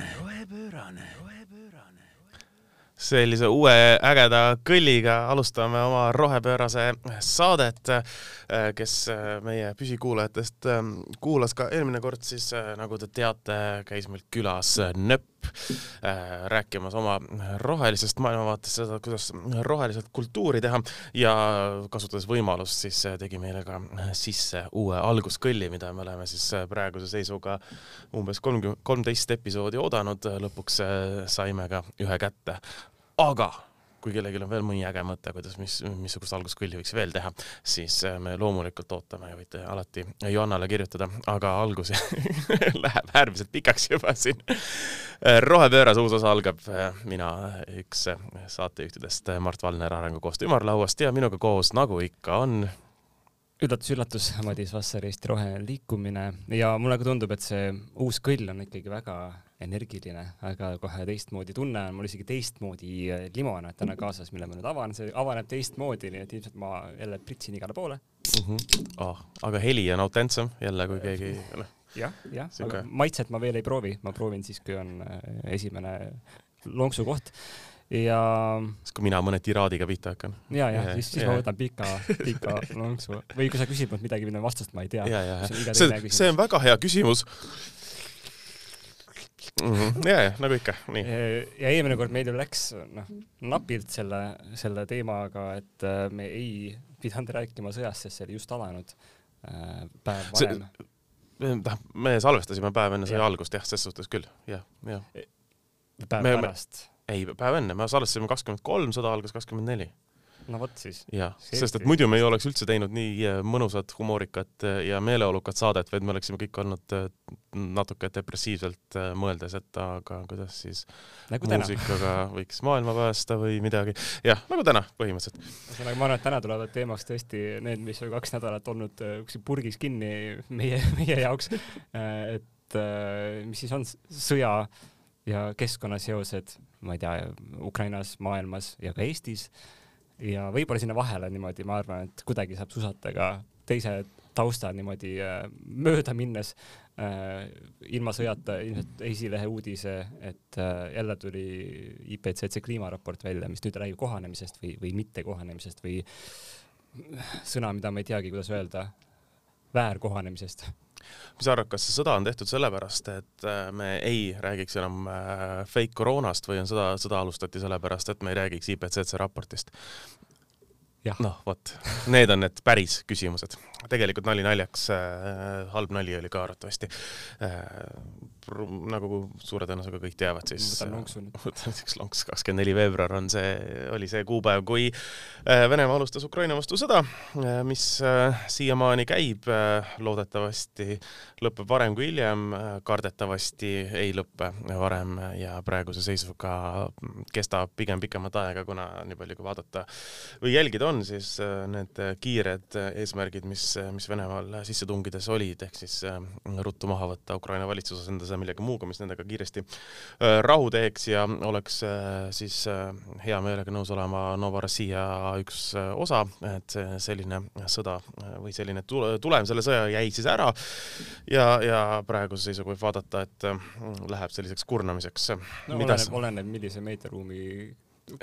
rohepöörane, rohepöörane, rohepöörane. sellise uue ägeda kõlliga alustame oma rohepöörase saadet. kes meie püsikuulajatest kuulas ka eelmine kord, siis nagu te teate, käis meil külas Nöpp rääkimas oma rohelisest maailmavaatest, seda, kuidas roheliselt kultuuri teha. Ja kasutades võimalust, siis tegi meile ka sisse uue alguskõlli, mida me oleme siis praeguse seisuga umbes kolmkümmend, kolmteist episoodi oodanud, lõpuks saime ka ühe kätte. Aga kui kellelgi on veel mõni äge mõte, kuidas, mis, missugust alguskõlli võiks veel teha, siis äh, me loomulikult ootame ja võite alati Johannale kirjutada, aga algus läheb äärmiselt pikaks juba siin. Äh, rohepööras uus osa algab, äh, mina, üks saatejuhtidest, Mart Valner Arengukoostöö ümarlauast ja minuga koos, nagu ikka on üllatus-üllatus, Madis Vasser, Eesti Roheline Liikumine ja mulle ka tundub, et see uus kõll on ikkagi väga energiline, väga kohe teistmoodi tunne on mul isegi teistmoodi äh, limonaad täna kaasas, mille ma nüüd avan, see avaneb teistmoodi, nii et ilmselt ma jälle pritsin igale poole mm. -hmm. Oh, aga heli on autentsem jälle, kui keegi noh. jah, jah, aga maitset ma veel ei proovi, ma proovin siis, kui on äh, esimene lonksu koht ja. siis kui mina mõne tiraadiga pihta hakkan. ja, ja siis, siis ja. ma võtan pika, pika lonksu või kui sa küsid mult midagi, mille vastust ma ei tea. see, see on väga hea küsimus mm. -hmm. ja, ja nagu ikka, nii. ja eelmine kord meil ju läks noh napilt selle, selle teemaga, et äh, me ei pidanud rääkima sõjast, sest see oli just alanud äh, päev varem. tähendab, me salvestasime päev enne sõja algust jah, ses suhtes küll, jah, jah. päev me, pärast? Ei, päev enne, me salvestasime kakskümmend kolm, sõda algas kakskümmend neli no vot siis. jah, sest et muidu me ei oleks üldse teinud nii äh, mõnusat, humoorikat äh, ja meeleolukat saadet, vaid me oleksime kõik olnud äh, natuke depressiivselt mõeldes, et aga kuidas siis nagu muusikaga võiks maailma päästa või midagi. jah, nagu täna põhimõtteliselt. ühesõnaga, ma arvan, et täna tulevad teemaks tõesti need, mis on kaks nädalat olnud purgis kinni meie, meie jaoks. et mis siis on sõja ja keskkonnaseosed, ma ei tea, Ukrainas, maailmas ja ka Eestis. Ja võib-olla sinna vahele niimoodi, ma arvan, et kuidagi saab susata ka teise tausta niimoodi äh, mööda minnes äh, ilma sõjata ilmselt esilehe uudise, et äh, jälle tuli IPCC kliimaraport välja, mis nüüd räägib kohanemisest või, või mittekohanemisest või sõna, mida ma ei teagi, kuidas öelda, väärkohanemisest mis sa arvad, kas see sõda on tehtud sellepärast, et äh, me ei räägiks enam äh, fake koroonast või on sõda, sõda alustati sellepärast, et me ei räägiks IPCC raportist? noh, vot, need on need päris küsimused. tegelikult nali naljaks äh,, halb nali oli ka arvatavasti äh, nagu suure tõenäosusega kõik teavad, siis võtan lonksu nüüd. võtan näiteks lonks, kakskümmend neli veebruar on see, oli see kuupäev, kui äh, Venemaa alustas Ukraina vastu sõda, äh, mis äh, siiamaani käib, loodetavasti lõpeb varem kui hiljem, kardetavasti ei lõppe varem ja praeguse seisuga kestab pigem pikemat aega, kuna nii palju kui vaadata või jälgida on, siis need kiired eesmärgid, mis, mis Venemaal sisse tungides olid, ehk siis ruttu maha võtta Ukraina valitsus asendas seda millegi muuga, mis nendega kiiresti äh, rahu teeks ja oleks äh, siis äh, hea meelega nõus olema Novorossija üks osa, et selline sõda või selline tulem selle sõja jäi siis ära ja, ja praeguse seisuga võib vaadata, et läheb selliseks kurnamiseks. no oleneb, oleneb, millise meediaruumi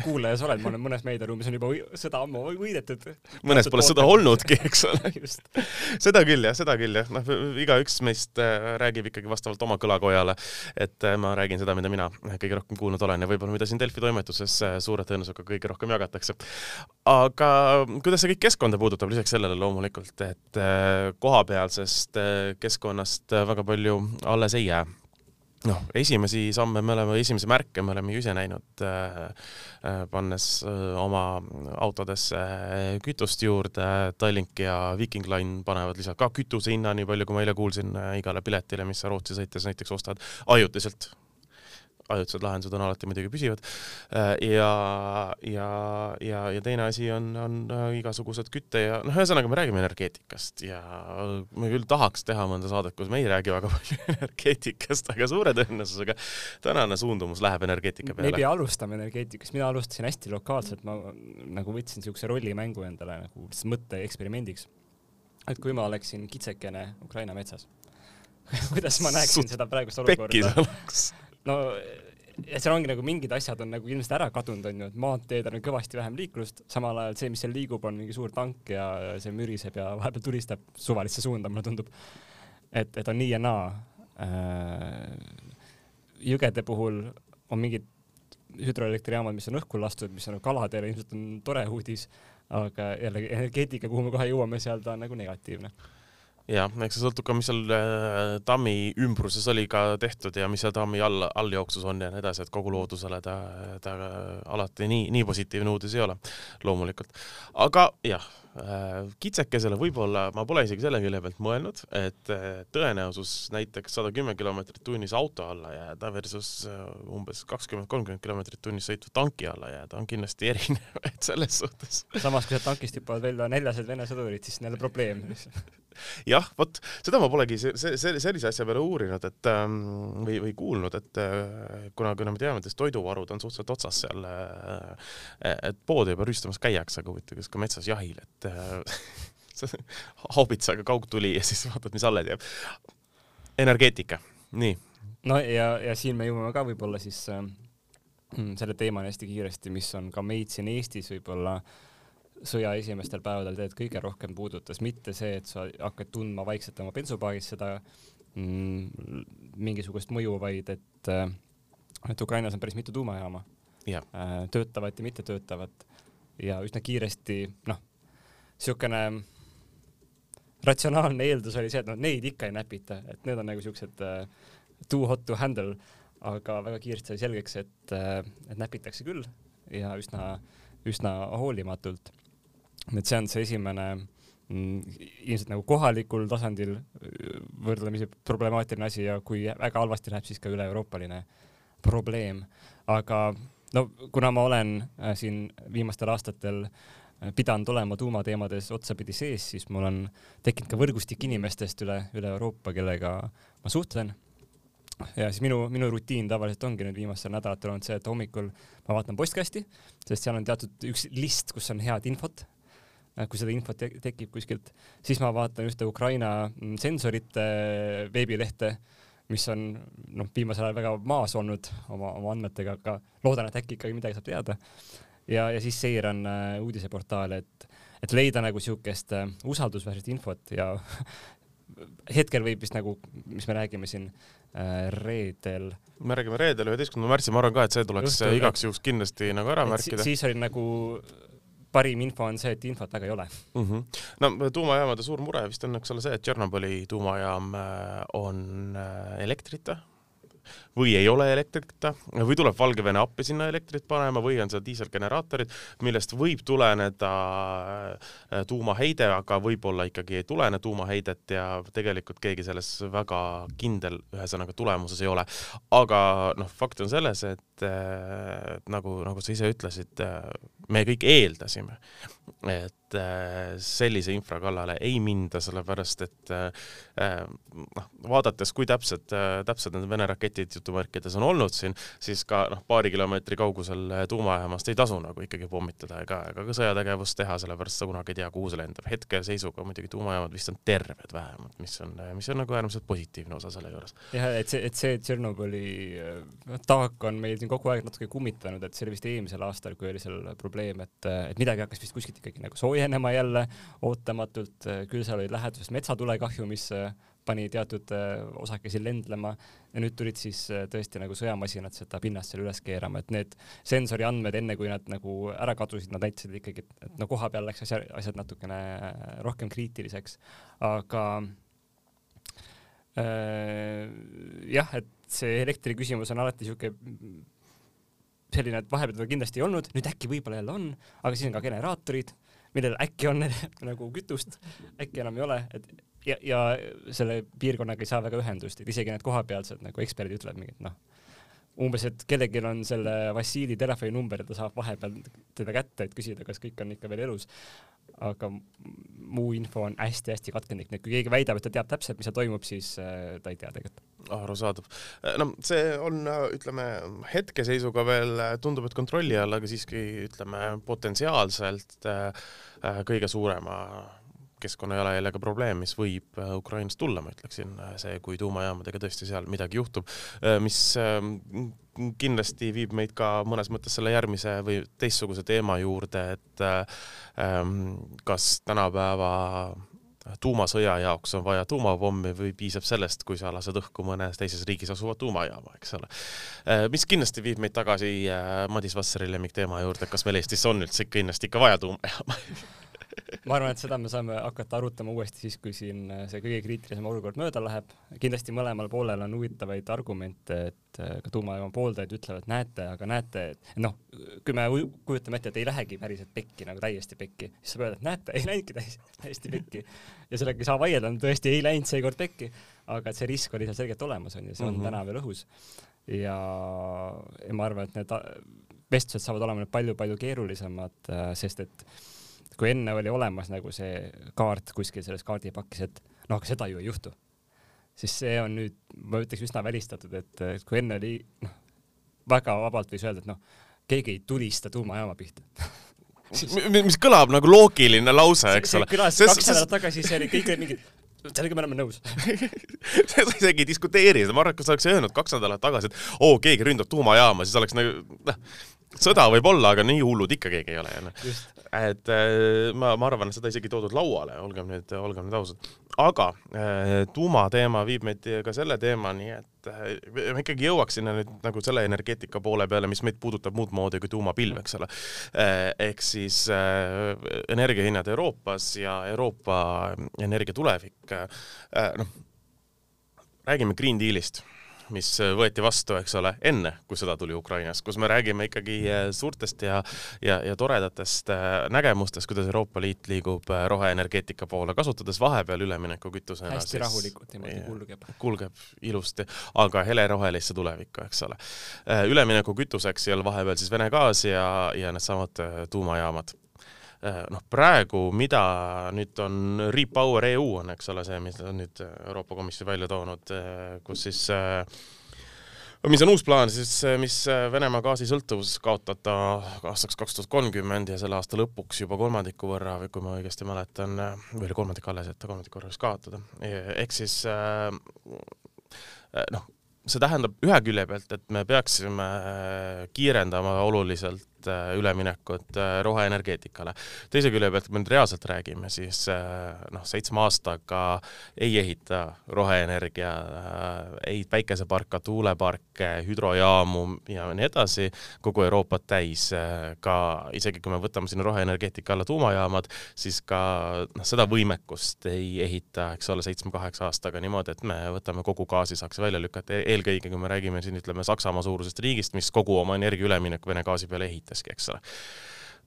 kuulaja sa oled, ma olen mõnes meediaruumis on juba sõda ammu võidetud. mõnes pole sõda olnudki, eks ole. seda küll jah, seda küll jah, noh, igaüks meist äh, räägib ikkagi vastavalt oma kõlakojale. et äh, ma räägin seda, mida mina kõige rohkem kuulnud olen ja võib-olla mida siin Delfi toimetuses äh, suure tõenäosusega kõige rohkem jagatakse. aga kuidas see kõik keskkonda puudutab, lisaks sellele loomulikult, et kohapealsest keskkonnast väga palju alles ei jää noh, esimesi samme me oleme, esimesi märke me oleme ju ise näinud äh,, äh pannes äh, oma autodesse äh, kütust juurde, Tallink ja Viking Line panevad lisaks ka kütuse hinna, nii palju kui ma eile kuulsin äh,, igale piletile, mis sa Rootsi sõites näiteks ostad, ajutiselt ajutised lahendused on alati muidugi püsivad. Äh, ja, ja, ja, ja teine asi on, on äh, igasugused kütte ja noh, ühesõnaga me räägime energeetikast ja me küll tahaks teha mõnda saadet, kus me ei räägi väga palju energeetikast, aga suure tõenäosusega tänane suundumus läheb energeetika peale. me alustama energeetikast, mina alustasin hästi lokaalselt, ma nagu võtsin niisuguse rollimängu endale nagu mõtteeksperimendiks. et kui ma oleksin kitsekene Ukraina metsas kuidas ma näeksin Sut seda praegust olukorda? No ja seal ongi nagu mingid asjad on nagu ilmselt ära kadunud, onju, et maanteedel on kõvasti vähem liiklust, samal ajal see, mis seal liigub, on mingi suur tank ja see müriseb ja vahepeal tulistab suvalisse suunda, mulle tundub. et, et on nii ja naa. jõgede puhul on mingid hüdroelektrijaamad, mis on õhku lastud, mis on nagu kaladele ilmselt on tore uudis, aga jällegi energeetika, kuhu me kohe jõuame, seal ta on nagu negatiivne jah, eks see sõltub ka, mis seal äh, tammi ümbruses oli ka tehtud ja mis seal tammi all, alljooksus on ja nii edasi, et kogu loodusele ta, ta alati nii, nii positiivne uudis ei ole, loomulikult. aga jah Äh, kitsekesele võib-olla ma pole isegi selle külje pealt mõelnud, et äh, tõenäosus näiteks sada kümme kilomeetrit tunnis auto alla jääda versus äh, umbes kakskümmend, kolmkümmend kilomeetrit tunnis sõitva tanki alla jääda on kindlasti erinev, et selles suhtes. samas, kui sealt tankist hüppavad välja neljased Vene sõdurid, siis on jälle probleem jah, vot seda ma polegi see, see, sellise asja peale uurinud, et ähm, või, või kuulnud, et kuna, kuna me teame, et toiduvarud on suhteliselt otsas seal, et poodi juba rüüstamas käiakse, aga huvitav, kas ka metsas jahil, et et haubitsaga kaugtuli ja siis vaatad, mis alles jääb. energeetika, nii. no ja, ja siin me jõuame ka võib-olla siis äh, selle teemani hästi kiiresti, mis on ka meid siin Eestis võib-olla sõja esimestel päevadel tegelikult kõige rohkem puudutas, mitte see, et sa hakkad tundma vaikselt oma bensupaagis seda mm, mingisugust mõju, vaid et, äh, et Ukrainas on päris mitu tuumajaama yeah., äh, töötavat ja mittetöötavat ja üsna kiiresti, noh, niisugune ratsionaalne eeldus oli see, et noh, neid ikka ei näpita, et need on nagu siuksed uh, too hot to handle, aga väga kiiresti sai selgeks, et uh,, et näpitakse küll ja üsna, üsna hoolimatult. et see on see esimene mm, ilmselt nagu kohalikul tasandil võrdlemisi problemaatiline asi ja kui väga halvasti läheb, siis ka üle-euroopaline probleem. aga no kuna ma olen äh, siin viimastel aastatel äh, pidanud olema tuumateemades otsapidi sees, siis mul on tekkinud ka võrgustik inimestest üle, üle Euroopa, kellega ma suhtlen. ja siis minu, minu rutiin tavaliselt ongi nüüd viimastel nädalatel olnud see, et hommikul ma vaatan postkasti, sest seal on teatud üks list, kus on head infot. kui seda infot te tekib kuskilt, siis ma vaatan ühte Ukraina sensorite veebilehte, mis on noh, viimasel ajal väga maas olnud oma, oma andmetega, aga loodan, et äkki ikkagi midagi saab teada ja, ja siis seiran äh, uudiseportaale, et, et leida nagu siukest äh, usaldusväärset infot ja hetkel võib vist nagu, mis me räägime siin äh, reedel. me räägime reedel, üheteistkümnendal märtsil, ma arvan ka, et see tuleks Õhtul, igaks juhuks kindlasti nagu ära märkida. siis oli nagu parim info on see, et infot väga ei ole mm. -hmm. no tuumajaamade suur mure vist on, eks ole, see, et Tšernobõli tuumajaam on elektrita või ei ole elektrita või tuleb Valgevene appi sinna elektrit panema või on seal diiselgeneraatorid, millest võib tuleneda äh, tuumaheide, aga võib-olla ikkagi ei tulene tuumaheidet ja tegelikult keegi selles väga kindel ühesõnaga tulemuses ei ole. aga noh, fakt on selles, et äh, nagu, nagu sa ise ütlesid äh,, me kõik eeldasime, et sellise infra kallale ei minda, sellepärast et äh, äh, noh, vaadates, kui täpsed, täpsed need Vene raketid jutumärkides on olnud siin, siis ka noh, paari kilomeetri kaugusel tuumajaamast ei tasu nagu ikkagi pommitada ega, ega ka sõjategevust teha, sellepärast sa kunagi ei tea, kuhu see lendab. hetkeseisuga muidugi tuumajaamad vist on terved vähemalt, mis on, mis on nagu äärmiselt positiivne osa selle juures. jah, et see, et see Tšernobõli taak on meil siin kogu aeg natuke kummitanud, et see oli vist eelmisel aastal, kui oli seal probleem et, et midagi hakkas vist kuskilt ikkagi nagu soojenema jälle ootamatult, küll seal oli läheduses metsatulekahju, mis äh, pani teatud äh, osakesi lendlema. Ja nüüd tulid siis äh, tõesti nagu sõjamasinad seda pinnast seal üles keerama, et need sensori andmed, enne kui nad nagu ära kadusid, nad näitasid ikkagi, et no koha peal läks asja, asjad natukene rohkem kriitiliseks, aga äh, jah, et see elektri küsimus on alati siuke selline, et vahepeal teda kindlasti ei olnud, nüüd äkki võib-olla jälle on, aga siis on ka generaatorid, millel äkki on nagu kütust, äkki enam ei ole, et ja, ja selle piirkonnaga ei saa väga ühendust, et isegi need kohapealsed nagu eksperdid ütlevad mingit noh, umbes, et kellelgi on selle Vassili telefoninumber ta saab vahepeal teda kätte, et küsida, kas kõik on ikka veel elus aga muu info on hästi-hästi katkendlik, nii et kui keegi väidab, et ta teab täpselt, mis seal toimub, siis äh, ta ei tea tegelikult. Arusaadav. Äh, no see on, ütleme, hetkeseisuga veel tundub, et kontrolli all, aga siiski ütleme potentsiaalselt äh, kõige suurema keskkonnajalajäljega probleem, mis võib äh, Ukrainast tulla, ma ütleksin, see, kui tuumajaamadega tõesti seal midagi juhtub, mis ähm, kindlasti viib meid ka mõnes mõttes selle järgmise või teistsuguse teema juurde, et ähm, kas tänapäeva tuumasõja jaoks on vaja tuumapommi või piisab sellest, kui sa lased õhku mõnes teises riigis asuva tuumajaama, eks ole. mis kindlasti viib meid tagasi Madis Vassari lemmikteema juurde, kas meil Eestis on üldse kindlasti ikka vaja tuumajaama ma arvan, et seda me saame hakata arutama uuesti siis, kui siin äh, see kõige kriitilisem olukord mööda läheb. kindlasti mõlemal poolel on huvitavaid argumente, et äh, ka tuumajaama pooldajad ütlevad, näete, aga näete, et noh, kui me kujutame ette, et ei lähegi päriselt pekki nagu täiesti pekki, siis saab öelda, et näete, ei läinudki täiesti, täiesti pekki. ja sellega ei saa vaielda, tõesti ei läinud seekord pekki, aga et see risk oli seal selgelt olemas on ju, see on mm -hmm. täna veel õhus. ja, ja ma arvan, et need vestlused saavad olema nüüd palju-palju keerulisemad, äh, sest et kui enne oli olemas nagu see kaart kuskil selles kaardipakis, et noh, aga seda ju ei juhtu, siis see on nüüd, ma ütleks üsna välistatud, et kui enne oli noh, väga vabalt võis öelda, et noh, keegi ei tulista tuumajaama pihta. Mis kõlab nagu loogiline lause, eks ole. kõlas kaks nädalat tagasi, see oli kõik mingid sellega me oleme nõus. Sa isegi ei diskuteeri seda, ma arvan, et kui sa oleks öelnud kaks nädalat tagasi, et oo, keegi ründab tuumajaama, siis oleks nagu, noh, sõda võib olla, aga nii hullud ikka keegi ei ole ju noh. et äh, ma, ma arvan, seda isegi toodud lauale, olgem nüüd, olgem nüüd ausad. aga äh, tuumateema viib meid ka selle teemani, et äh, me ikkagi jõuaks sinna nüüd nagu selle energeetika poole peale, mis meid puudutab muud moodi kui tuumapilv, eks ole. ehk siis energiahinnad Euroopas ja Euroopa energia tulevik. noh, räägime Green Dealist mis äh, võeti vastu, eks ole, enne kui sõda tuli Ukrainas, kus me räägime ikkagi äh, suurtest ja, ja, ja toredatest äh, nägemustest, kuidas Euroopa Liit liigub roheenergeetika poole, kasutades vahepeal üleminekukütusena. hästi siis, rahulikult niimoodi kulgeb. kulgeb ilusti, aga helerohelisse tulevikku, eks ole. üleminekukütuseks ei ole vahepeal siis Vene gaas ja, ja needsamad tuumajaamad noh, praegu, mida nüüd on Repower EU on, eks ole, see, mis on nüüd Euroopa Komisjon välja toonud, kus siis mis on uus plaan siis, mis Venemaa gaasisõltuvus kaotada aastaks kaks tuhat kolmkümmend ja selle aasta lõpuks juba kolmandiku võrra või kui ma õigesti mäletan, või oli kolmandik alles, et kolmandiku võrra võiks kaotada. ehk siis noh, see tähendab ühe külje pealt, et me peaksime kiirendama oluliselt Äh, üleminekut äh, roheenergeetikale. teise külje pealt, kui me nüüd reaalselt räägime, siis äh, noh, seitsme aastaga ei ehita roheenergia, ei päikeseparka, tuuleparke, hüdrojaamu ja nii edasi, kogu Euroopat täis. ka isegi kui me võtame sinna roheenergeetika alla tuumajaamad, siis ka noh, seda võimekust ei ehita, eks ole, seitsme-kaheksa aastaga niimoodi, et me võtame kogu gaasi saaks välja lükata, eelkõige kui me räägime siin ütleme Saksamaa suurusest riigist, mis kogu oma energia ülemineku Vene gaasi peale ehitab võitleski, eks ole.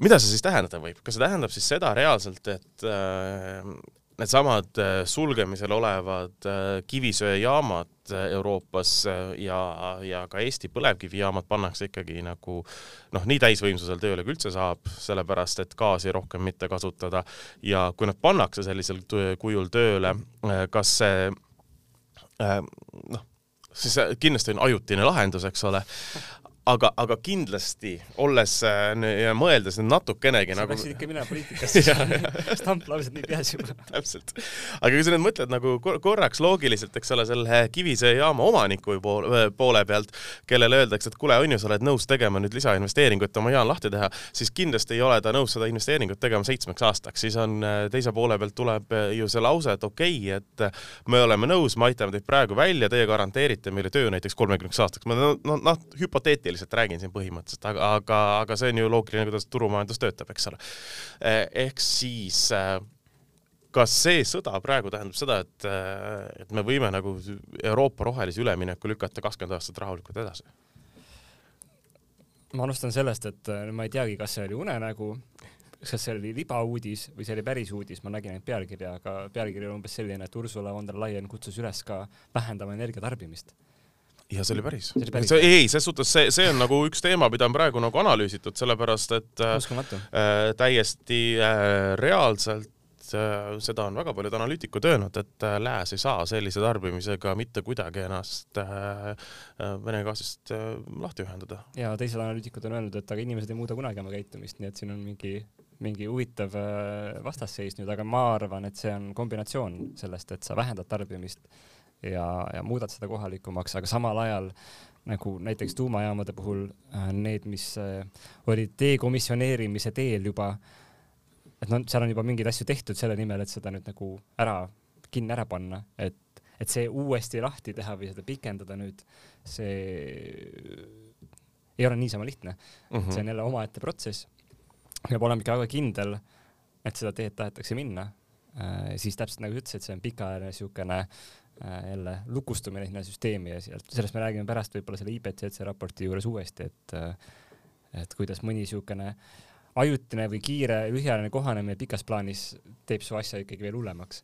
mida see siis tähendada võib, kas see tähendab siis seda reaalselt, et äh, needsamad äh, sulgemisel olevad äh, kivisöejaamad Euroopas ja, ja ka Eesti põlevkivijaamad pannakse ikkagi nagu noh, nii täisvõimsusel tööle kui üldse saab, sellepärast et gaasi rohkem mitte kasutada. Ja kui nad pannakse sellisel kujul tööle, kas see noh, siis kindlasti on ajutine lahendus, eks ole, aga, aga kindlasti olles äh, ja mõeldes natukenegi sa nagu. peaksid ikka minema poliitikasse stamplaused nii peas juba. täpselt. aga kui sa nüüd mõtled nagu korraks loogiliselt, eks ole, selle kivisöejaama omaniku poole, poole pealt, kellele öeldakse, et kuule, on ju, sa oled nõus tegema nüüd lisainvesteeringut oma jaan lahti teha, siis kindlasti ei ole ta nõus seda investeeringut tegema seitsmeks aastaks, siis on äh, teise poole pealt tuleb äh, ju see lause, et okei okay,, et me oleme nõus, me aitame teid praegu välja, teie garanteerite meile töö näiteks kolmekümneks aastaks. ma noh, noh, hüpoteetiliselt teoreetiliselt räägin siin põhimõtteliselt, aga, aga, aga see on ju loogiline, kuidas turumajandus töötab, eks ole. Eh, ehk siis eh, kas see sõda praegu tähendab seda, et, eh, et me võime nagu Euroopa rohelise ülemineku lükata kakskümmend aastat rahulikult edasi? ma alustan sellest, et ma ei teagi, kas see oli unenägu, kas see oli libauudis või see oli päris uudis, ma nägin ainult pealkirja, aga pealkiri oli umbes selline, et Ursula von der Leyen kutsus üles ka vähendama energiatarbimist ja see oli päris. see, ei, ses suhtes see, see on nagu üks teema, mida on praegu nagu analüüsitud, sellepärast et äh, äh täiesti äh, reaalselt äh, seda on väga paljud analüütikud öelnud, et äh, lääs ei saa sellise tarbimisega mitte kuidagi ennast äh, äh Vene gaasist äh, lahti ühendada. ja teised analüütikud on öelnud, et aga inimesed ei muuda kunagi oma käitumist, nii et siin on mingi mingi huvitav äh, vastasseis nüüd, aga ma arvan, et see on kombinatsioon sellest, et sa vähendad tarbimist ja, ja muudad seda kohalikumaks, aga samal ajal nagu näiteks tuumajaamade puhul äh, need, mis äh, olid dekomisjoneerimise teel juba, et noh, seal on juba mingeid asju tehtud selle nimel, et seda nüüd nagu ära, kinni ära panna, et, et see uuesti lahti teha või seda pikendada nüüd, see ei ole niisama lihtne mm. -hmm. see on jälle omaette protsess. peab olema ikka väga kindel, et seda teed tahetakse minna äh,. siis täpselt nagu sa ütlesid, see on pikaajaline niisugune äh, jälle lukustumine sinna süsteemi ja sealt, sellest me räägime pärast võib-olla selle IPCC raporti juures uuesti, et äh, et kuidas mõni niisugune ajutine või kiire lühiajaline kohanemine pikas plaanis teeb su asja ikkagi veel hullemaks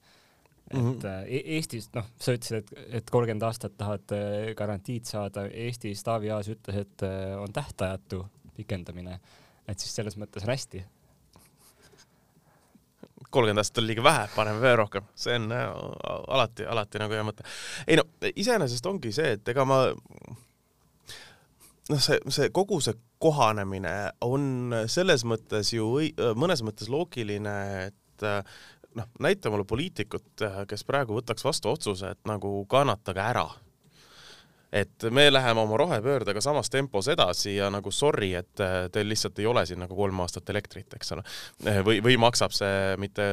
et mm -hmm. Eestis, noh, sa ütlesid, et, et kolmkümmend aastat tahad äh, garantiid saada, Eestis Taavi Aas ütles, et äh, on tähtajatu pikendamine, et siis selles mõttes on hästi. Kolmkümmend aastat on liiga vähe, paneme veel rohkem, see on äh, alati, alati nagu hea mõte. ei no iseenesest ongi see, et ega ma noh, see, see kogu see kohanemine on selles mõttes ju mõnes mõttes loogiline, et noh, näita mulle poliitikut, kes praegu võtaks vastu otsuse, et nagu kannatage ära et me läheme oma rohepöördega samas tempos edasi ja nagu sorry, et äh, teil lihtsalt ei ole siin nagu kolm aastat elektrit, eks ole. Eh, või, või maksab see mitte,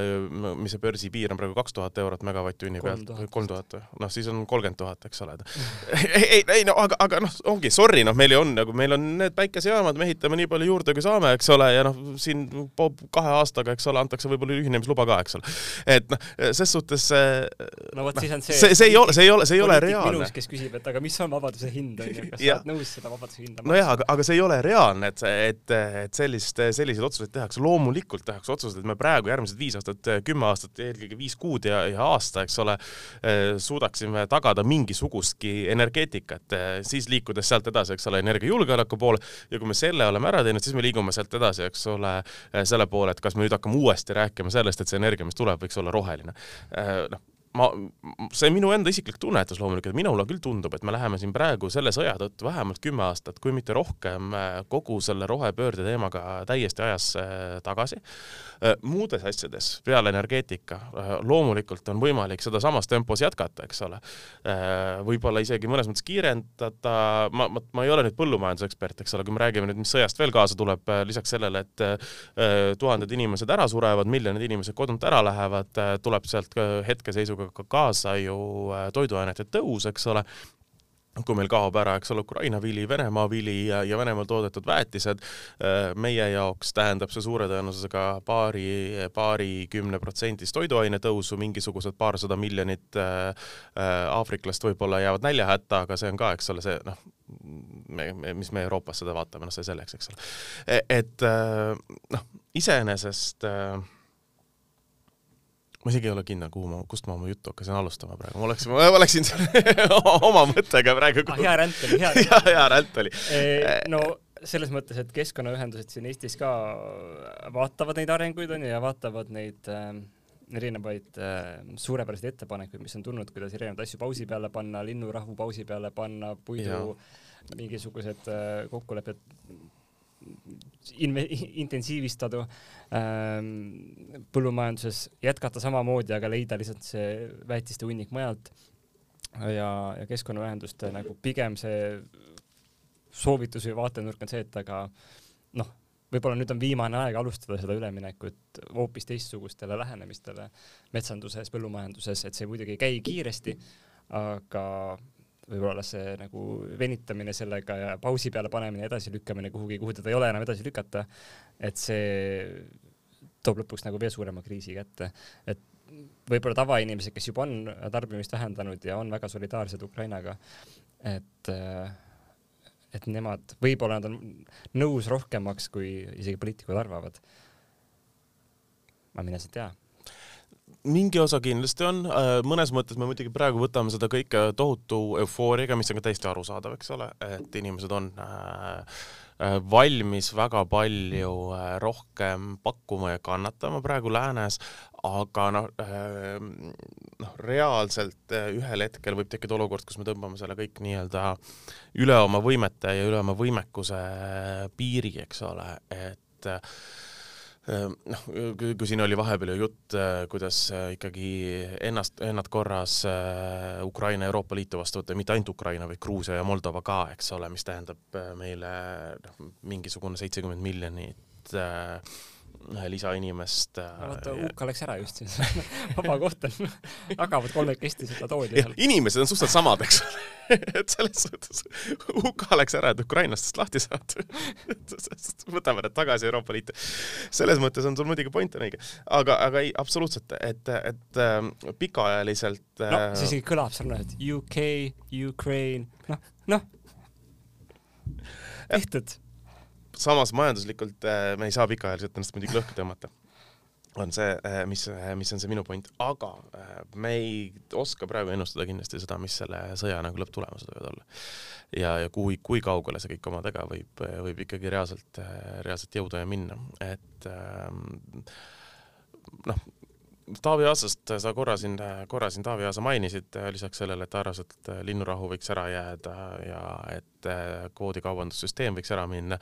mis see börsipiir on praegu kaks tuhat eurot megavatt-tunni pealt, kolm tuhat või? noh, siis on kolmkümmend tuhat, eks ole. ei, ei, ei no aga, aga noh, ongi sorry, noh, meil on nagu, meil on need päikesejaamad, me ehitame nii palju juurde, kui saame, eks ole, ja noh, siin kahe aastaga, eks ole, antakse võib-olla ühinemisluba ka, eks ole. et noh, ses suhtes no vot, siis on see see, see ei ole, see ei ole, see ei ole reaalne. minus, kes küsib, et aga mis on on vabaduse hind, onju, kas sa oled nõus seda vabaduse hinda maksma? nojah, aga, aga see ei ole reaalne, et, et, et sellist, selliseid otsuseid tehakse. loomulikult tehakse otsuseid, et me praegu järgmised viis aastat, kümme aastat, eelkõige viis kuud ja, ja aasta, eks ole, suudaksime tagada mingisugustki energeetikat, siis liikudes sealt edasi, eks ole, energiajulgeoleku poole ja kui me selle oleme ära teinud, siis me liigume sealt edasi, eks ole, selle poole, et kas me nüüd hakkame uuesti rääkima sellest, et see energia, mis tuleb, võiks olla roheline. noh ma, see minu enda isiklik tunnetus loomulikult, minule küll tundub, et me läheme siin praegu selle sõja tõttu vähemalt kümme aastat, kui mitte rohkem, äh, kogu selle rohepöörde teemaga täiesti ajas äh, tagasi. Äh, muudes asjades peale energeetika loomulikult on võimalik seda samas tempos jätkata, eks ole. võib-olla isegi mõnes mõttes kiirendada, ma, ma, ma ei ole nüüd põllumajandusekspert, eks ole, kui me räägime nüüd, mis sõjast veel kaasa tuleb, lisaks sellele, et tuhanded inimesed ära surevad, miljonid inimesed kodunt ära lähevad, tuleb sealt hetkeseisuga ka kaasa ju äh, toiduainete tõus, eks ole kui meil kaob ära, eks ole, Ukraina vili, Venemaa vili ja, ja Venemaal toodetud väetised, äh, meie jaoks tähendab see suure tõenäosusega paari, paarikümne protsendist toiduaine tõusu, mingisugused paarsada miljonit äh, aafriklast võib-olla jäävad näljahätta, aga see on ka, eks ole, see noh, me, me, mis me Euroopas seda vaatame, noh, see selleks, eks ole. E, et noh, iseenesest äh, ma isegi ei ole kindel, kuhu ma, kust ma oma juttu hakkasin alustama praegu, ma oleksin, ma oleksin oma mõttega praegu ah,. hea ränd oli, hea ränd. hea, hea ränd oli e,. no selles mõttes, et keskkonnaühendused siin Eestis ka vaatavad neid arenguid onju ja vaatavad neid äh, erinevaid äh, suurepäraseid ettepanekuid, mis on tulnud, kuidas erinevaid asju pausi peale panna, linnurahu pausi peale panna, puidu ja. mingisugused äh, kokkulepped inve-, intensiivistada ähm, põllumajanduses, jätkata samamoodi, aga leida lihtsalt see väetiste hunnik mujalt. Ja, ja keskkonnaühenduste nagu pigem see soovitus või vaatenurk on see, et aga noh, võib-olla nüüd on viimane aeg alustada seda üleminekut hoopis teistsugustele lähenemistele metsanduses, põllumajanduses, et see muidugi ei käi kiiresti, aga võib-olla see nagu venitamine sellega ja pausi peale panemine, edasilükkamine kuhugi, kuhu teda ei ole enam edasi lükata, et see toob lõpuks nagu veel suurema kriisi kätte. et võib-olla tavainimesed, kes juba on tarbimist vähendanud ja on väga solidaarsed Ukrainaga, et et nemad, võib-olla nad on nõus rohkemaks, kui isegi poliitikud arvavad. ma mine sa tea mingi osa kindlasti on, äh, mõnes mõttes me muidugi praegu võtame seda kõike tohutu eufooriaga, mis on ka täiesti arusaadav, eks ole, et inimesed on äh, äh, valmis väga palju rohkem pakkuma ja kannatama praegu läänes, aga noh, noh, reaalselt ühel hetkel võib tekkida olukord, kus me tõmbame selle kõik nii-öelda üle oma võimete ja üle oma võimekuse piiri, eks ole, et noh, kui siin oli vahepeal ju jutt, äh, kuidas äh, ikkagi ennast, ennast korras äh, Ukraina Euroopa Liitu vastu võtta, mitte ainult Ukraina, vaid Gruusia ja Moldova ka, eks ole, mis tähendab meile noh, mingisugune seitsekümmend miljonit äh, lisainimest. vaata, UK läks ära just siis vaba koht on, jagavad kolmekesti seda tooli seal. inimesed on suhteliselt samad, eks ole et selles suhtes UK läks ära, et Ukrainastest lahti saada võtame nad tagasi Euroopa Liitu. selles mõttes on sul muidugi point on õige, aga, aga ei, absoluutselt, et, et äh, pikaajaliselt äh.... no see isegi kõlab sarnaselt UK, Ukraine, noh, noh tehtud samas majanduslikult äh, me ei saa pikaajaliselt ennast muidugi lõhki tõmmata. On see, äh, mis, äh, mis on see minu point, aga me ei oska praegu ennustada kindlasti seda, mis selle sõja nagu lõpptulemused võivad olla. ja, ja kui, kui kaugele see kõik omadega võib, võib ikkagi reaalselt, reaalselt jõuda ja minna, et ähm, noh, Taavi Aasast sa korra siin, korra siin Taavi Aasa mainisid, lisaks sellele, et ta arvas, et linnurahu võiks ära jääda ja et äh, kvoodikaubandussüsteem võiks ära minna.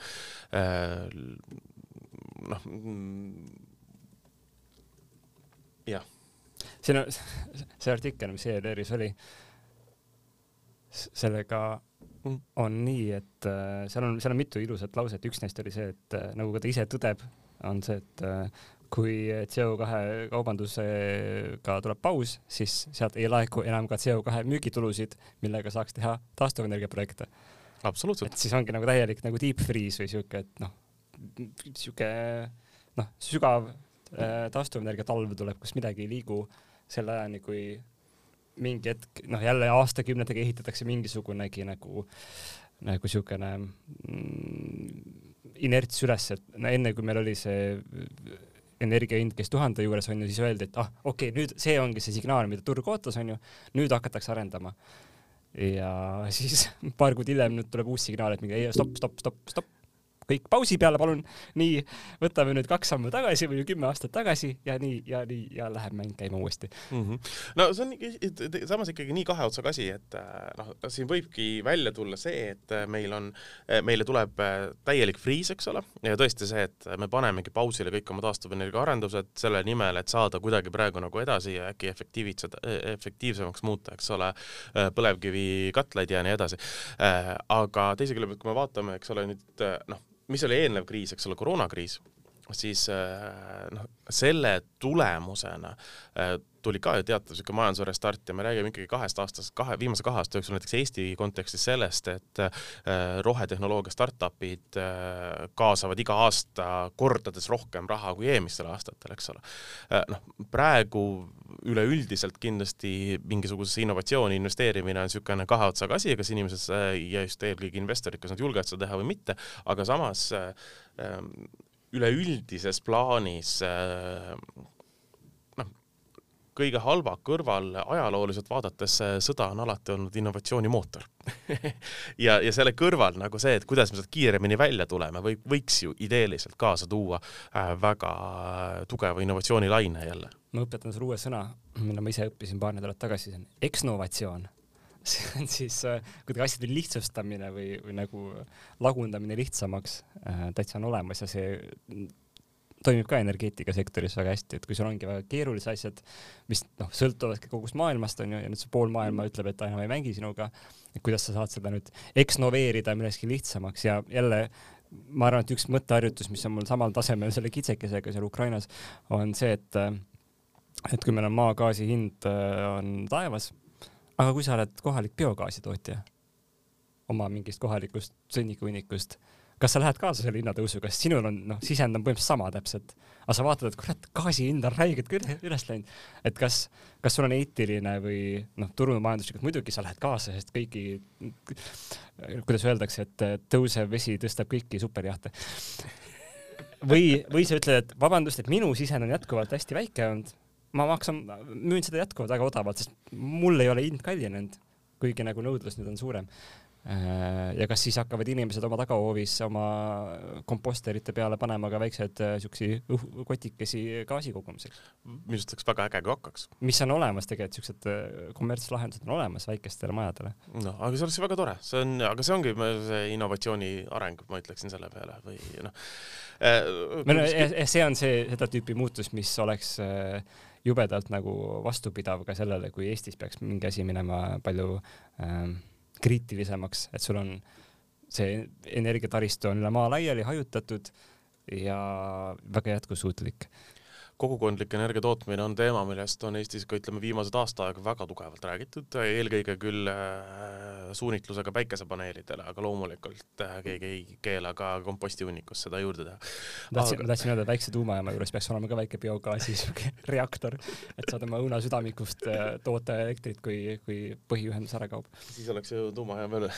Noh, jah. siin on, see artikkel, mis ERR-is oli, sellega mm. on nii, et seal on, seal on mitu ilusat lauset, üks neist oli see, et nagu ka ta ise tõdeb, on see, et kui CO2 kaubandusega tuleb paus, siis sealt ei laeku enam ka CO2 müügitulusid, millega saaks teha taastuvenergia projekte. absoluutselt. et siis ongi nagu täielik nagu deep freeze või siuke, et noh, siuke noh, sügav äh, taastuvenergia talv tuleb, kus midagi ei liigu selle ajani, kui mingi hetk, noh jälle aastakümnetega ehitatakse mingisugunegi nagu, nagu siukene mm, inerts üles, et no enne kui meil oli see energia hind käis tuhande juures onju, siis öeldi, et ah, okei okay,, nüüd see ongi see signaal, mida turg ootas onju, nüüd hakatakse arendama. ja siis paar kuud hiljem nüüd tuleb uus signaal, et mingi ei, stopp, stopp, stopp, stopp, kõik pausi peale, palun. nii, võtame nüüd kaks sammu tagasi või kümme aastat tagasi ja nii ja nii ja läheb mäng käima uuesti mm. -hmm. no see on samas ikkagi nii kahe otsaga asi, et äh, noh, siin võibki välja tulla see, et äh, meil on, äh, meile tuleb täielik friis, eks ole, ja tõesti see, et me panemegi pausile kõik oma taastuvenergia arendused selle nimel, et saada kuidagi praegu nagu edasi ja äkki efektiivitseda, efektiivsemaks muuta, eks ole, põlevkivikatlaid ja nii edasi. aga teise külje pealt, kui me vaatame, eks ole, nüüd noh, mis oli eelnev kriis, eks ole, koroonakriis, siis äh, noh, selle tulemusena äh, tuli ka ju teatav niisugune majanduse restart ja me räägime ikkagi kahest aastast, kahe, viimase kahe aasta jooksul näiteks Eesti kontekstis sellest, et äh, rohetehnoloogia startup'id kaasavad iga aasta kordades rohkem raha kui eelmistel aastatel, eks ole. noh, praegu üleüldiselt kindlasti mingisugusesse innovatsiooni investeerimine on niisugune kahe otsaga asi, kas inimesed ja just eelkõige investorid, kas nad julgevad seda teha või mitte, aga samas ähm, üleüldises plaanis äh, noh, kõige halva kõrval ajalooliselt vaadates sõda on alati olnud innovatsiooni mootor ja, ja selle kõrval nagu see, et kuidas me sealt kiiremini välja tuleme, või võiks ju ideeliselt kaasa tuua äh, väga tugeva innovatsioonilaine jälle. ma õpetan sulle uue sõna, mille ma ise õppisin paar nädalat tagasi, see on eksnovatsioon see on siis äh, kuidagi asjade lihtsustamine või, või nagu lagundamine lihtsamaks äh, täitsa on olemas ja see toimib ka energeetikasektoris väga hästi, et kui sul ongi väga keerulised asjad, mis noh, sõltuvadki kogust maailmast onju ja nüüd see pool maailma ütleb, et ta enam ei mängi sinuga, et kuidas sa saad seda nüüd eksnoveerida millekski lihtsamaks. Ja jälle ma arvan, et üks mõtteharjutus, mis on mul samal tasemel selle kitsekesega seal Ukrainas, on see, et et kui meil on maagaasi hind äh, on taevas aga kui sa oled kohalik biogaasitootja oma mingist kohalikust sõnnikuhunnikust, kas sa lähed kaasa selle hinnatõusuga, sest sinul on noh, sisend on põhimõtteliselt sama täpselt, aga sa vaatad, et kurat, gaasi hind on räigelt üles läinud, et kas, kas sul on eetiline või noh, turumajanduslikult muidugi sa lähed kaasa, sest kõiki, kuidas öeldakse, et tõusev vesi tõstab kõiki superjahte. või, või sa ütled, et vabandust, et minu sisend on jätkuvalt hästi väike olnud ma maksan, müün seda jätkuvalt väga odavalt, sest mul ei ole hind kallinenud, kuigi nagu nõudlus nüüd on suurem. Äh, ja kas siis hakkavad inimesed oma tagahoovis oma komposterite peale panema ka väikseid äh, siukesi kotikesi gaasi kogumiseks? minu arust oleks väga äge, kui hakkaks. mis on olemas tegelikult, siuksed äh, kommertslahendused on olemas väikestele majadele. noh, aga see oleks ju väga tore, see on, aga see ongi see innovatsiooni areng, ma ütleksin selle peale või noh äh,. see on see, seda tüüpi muutus, mis oleks jubedalt nagu vastupidav ka sellele, kui Eestis peaks mingi asi minema palju äh, kriitilisemaks, et sul on see energiataristu on üle maa laiali hajutatud ja väga jätkusuutlik kogukondlik energia tootmine on teema, millest on Eestis ka ütleme viimased aasta aega väga tugevalt räägitud, eelkõige küll äh, suunitlusega päikesepaneelidele, aga loomulikult äh, keegi ei keela ka kompostihunnikus seda juurde teha. tahtsin aga..., tahtsin öelda, väikse tuumajaama juures peaks olema ka väike biogaasi siuke reaktor, et saad oma õunasüdamikust äh, toota elektrit, kui, kui põhiühendus ära kaob. siis oleks ju tuumajaam veel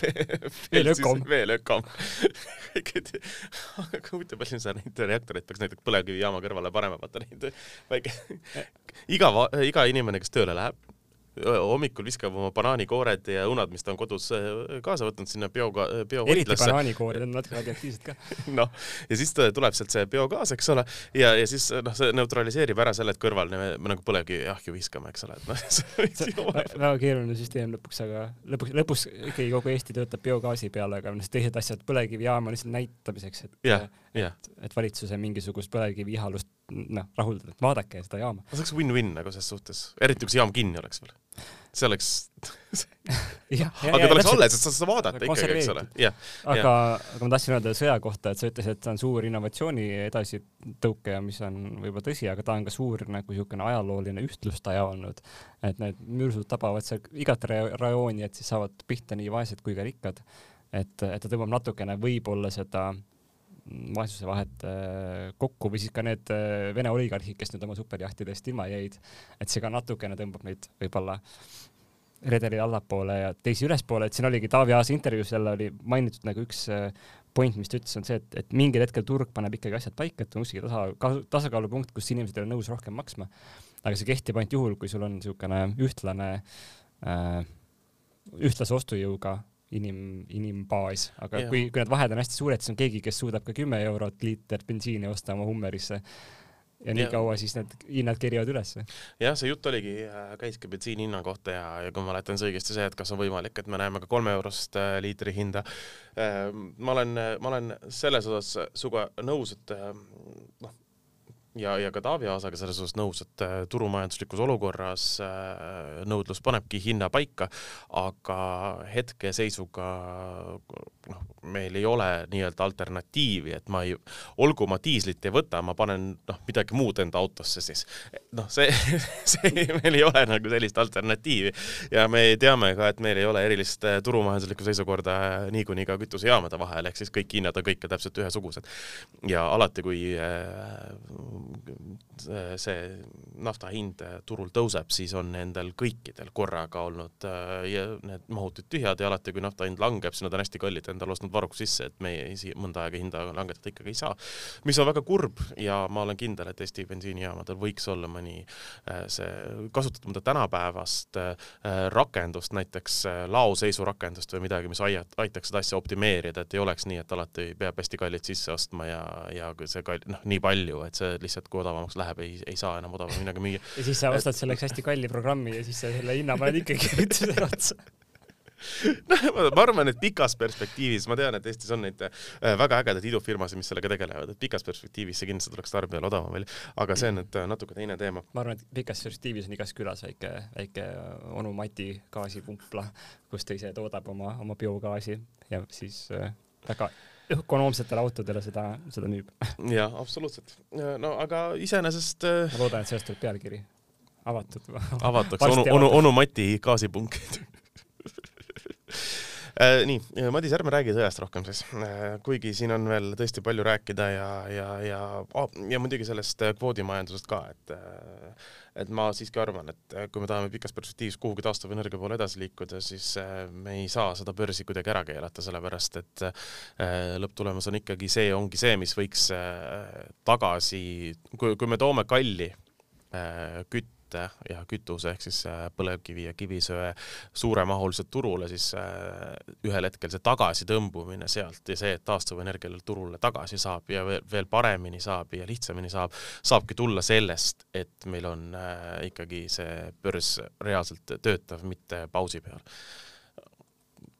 veel ökom. veel ökom aga huvitav, palju sa neid reaktoreid peaks näiteks põlevkivijaama kõrvale panema panema, vaata neid väike, iga, iga inimene, kes tööle läheb, hommikul viskab oma banaanikoored ja õunad, mis ta on kodus kaasa võtnud sinna bio, biohoidlasse. eriti banaanikoored on natuke radioaktiivsed ka. noh, ja siis tuleb sealt see biogaas, eks ole, ja, ja siis noh, see neutraliseerib ära selle, et kõrval me, me nagu põlevkiviahju viskame, eks ole, et noh see väga keeruline süsteem lõpuks, aga lõpuks, lõpus ikkagi kogu Eesti töötab biogaasi peale, aga noh, teised asjad, põlevkivijaam on lihtsalt näitamiseks, et yeah, yeah. et, et valitsuse mingisugust põlevkivi ihalust noh, rahuldada, et vaadake seda jaama. see oleks win-win nagu ses suhtes, eriti kui see jaam kinni oleks veel. see oleks aga ta oleks alles, et sa saad vaadata ikkagi, eks ole. aga, aga ma tahtsin öelda sõja kohta, et sa ütlesid, et see on suur innovatsiooni edasitõuke ja mis on võib-olla tõsi, aga ta on ka suur nagu niisugune ajalooline ühtlustaja olnud. et need mürsud tabavad seal igat rajooni, et siis saavad pihta nii vaesed kui ka rikkad. et, et ta tõmbab natukene võib-olla seda vaesuse vahet äh, kokku või siis ka need äh, Vene oligarhid, kes nüüd oma superjahtidest ilma jäid, et see ka natukene tõmbab neid võib-olla redeli allapoole ja teisi ülespoole, et siin oligi Taavi Aasa intervjuus jälle oli mainitud nagu üks äh, point, mis ta ütles, on see, et, et mingil hetkel turg paneb ikkagi asjad paika, et on kuskil tasa, tasakaalupunkt, kus inimesed ei ole nõus rohkem maksma. aga see kehtib ainult juhul, kui sul on niisugune ühtlane äh,, ühtlase ostujõuga inim, inimbaas, aga ja. kui, kui need vahed on hästi suured, siis on keegi, kes suudab ka kümme eurot liiter bensiini osta oma Hummerisse ja nii ja. kaua siis need hinnad kerivad ülesse. jah, see jutt oligi, äh, käiski bensiini hinna kohta ja, ja kui ma mäletan see õigesti see, et kas on võimalik, et me näeme ka kolme eurost äh, liitri hinda. Äh, ma olen, ma olen selles osas sinuga nõus, et noh, ja, ja ka Taavi Aasaga selles osas nõus, et äh, turumajanduslikus olukorras äh, nõudlus panebki hinna paika, aga hetkeseisuga noh, meil ei ole nii-öelda alternatiivi, et ma ei, olgu ma diislit ei võta, ma panen noh, midagi muud enda autosse siis. noh, see, see, meil ei ole nagu sellist alternatiivi ja me teame ka, et meil ei ole erilist äh, turumajanduslikku seisukorda niikuinii ka kütusejaamade vahel, ehk siis kõik hinnad on kõik täpselt ühesugused. ja alati, kui see nafta hind turul tõuseb, siis on nendel kõikidel korraga olnud äh, need mahutid tühjad ja alati, kui nafta hind langeb, siis nad on hästi kallid endale ostnud varuks sisse, et meie mõnda aega hinda langetada ikkagi ei saa. mis on väga kurb ja ma olen kindel, et Eesti bensiinijaamadel võiks olla mõni äh, see, kasutada mõnda tänapäevast äh, rakendust, näiteks laoseisu rakendust või midagi, mis aitaks seda asja optimeerida, et ei oleks nii, et alati peab hästi kallit sisse ostma ja, ja see kall-, noh, nii palju, et see lihtsalt kui odavamaks läheb, ei, ei saa enam odavamini midagi müüa. ja siis sa ostad selleks hästi kalli programmi ja siis sa selle hinna paned ikkagi kütusele otsa noh, ma arvan, et pikas perspektiivis, ma tean, et Eestis on neid äh, väga ägedaid idufirmasid, mis sellega tegelevad, et pikas perspektiivis see kindlasti tuleks tarbijale odavam välja, aga see on nüüd äh, natuke teine teema. ma arvan, et pikas perspektiivis on igas külas väike, väike onu Mati gaasipumpla, kus ta ise toodab oma, oma biogaasi ja siis äh, väga ökonoomsetele autodele seda, seda müüb. jaa, absoluutselt. no aga iseenesest äh, ma loodan, et sellest tuleb pealkiri. avatud. avatakse onu, onu, onu Mati gaasipunkid Äh, nii, Madis, ärme räägi sõjast rohkem siis, äh, kuigi siin on veel tõesti palju rääkida ja, ja, ja oh,, ja muidugi sellest kvoodimajandusest ka, et et ma siiski arvan, et kui me tahame pikas perspektiivis kuhugi taastuvenergia poole edasi liikuda, siis me ei saa seda börsi kuidagi ära keelata, sellepärast et lõpptulemus on ikkagi see, ongi see, mis võiks tagasi, kui, kui me toome kalli kütt kütte ja kütuse ehk siis äh, põlevkivi ja kivisöe suuremahuliselt turule, siis äh, ühel hetkel see tagasitõmbumine sealt ja see, et taastuvenergiale turule tagasi saab ja veel, veel paremini saab ja lihtsamini saab, saabki tulla sellest, et meil on äh, ikkagi see börs reaalselt töötav, mitte pausi peal.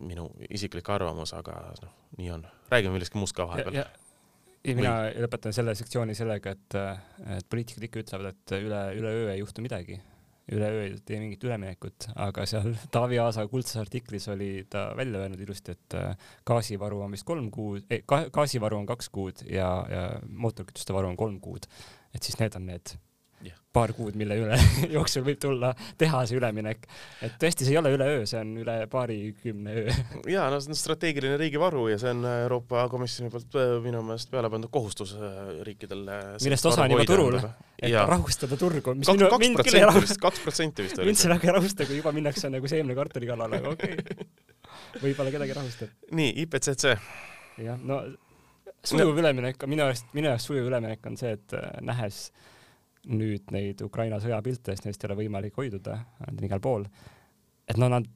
minu isiklik arvamus, aga noh, nii on. räägime millestki muust ka vahepeal ja mina Või... lõpetan selle sektsiooni sellega, et, et poliitikud ikka ütlevad, et üle, üleöö ei juhtu midagi. üleöö ei tee mingit üleminekut, aga seal Taavi Aasa kuldses artiklis oli ta välja öelnud ilusti, et äh, gaasivaru on vist kolm kuud, gaasivaru on kaks kuud ja, ja mootorikütuste varu on kolm kuud. et siis need on need yeah. paar kuud, mille üle jooksul võib tulla teha see üleminek. et tõesti, see ei ole üleöö, see on üle paarikümne öö. ja no see on strateegiline riigivaru ja see on Euroopa Komisjoni poolt äh, minu meelest peale pandud kohustus äh, riikidel. millest osa on juba turul, et ja. rahustada turgu. kaks, protsenti vist, kaks protsenti vist oli. mind see väga ei rahusta, kui juba minnakse nagu seemnekartuli kallale, aga okei okay. võib-olla kedagi rahustab. nii, IPCC. jah, no sujuv no. üleminek, minu arust, minu jaoks sujuv üleminek on see, et äh, nähes äh, nüüd neid Ukraina sõjapilte, sest neist ei ole võimalik hoiduda, nad on igal pool. et no nad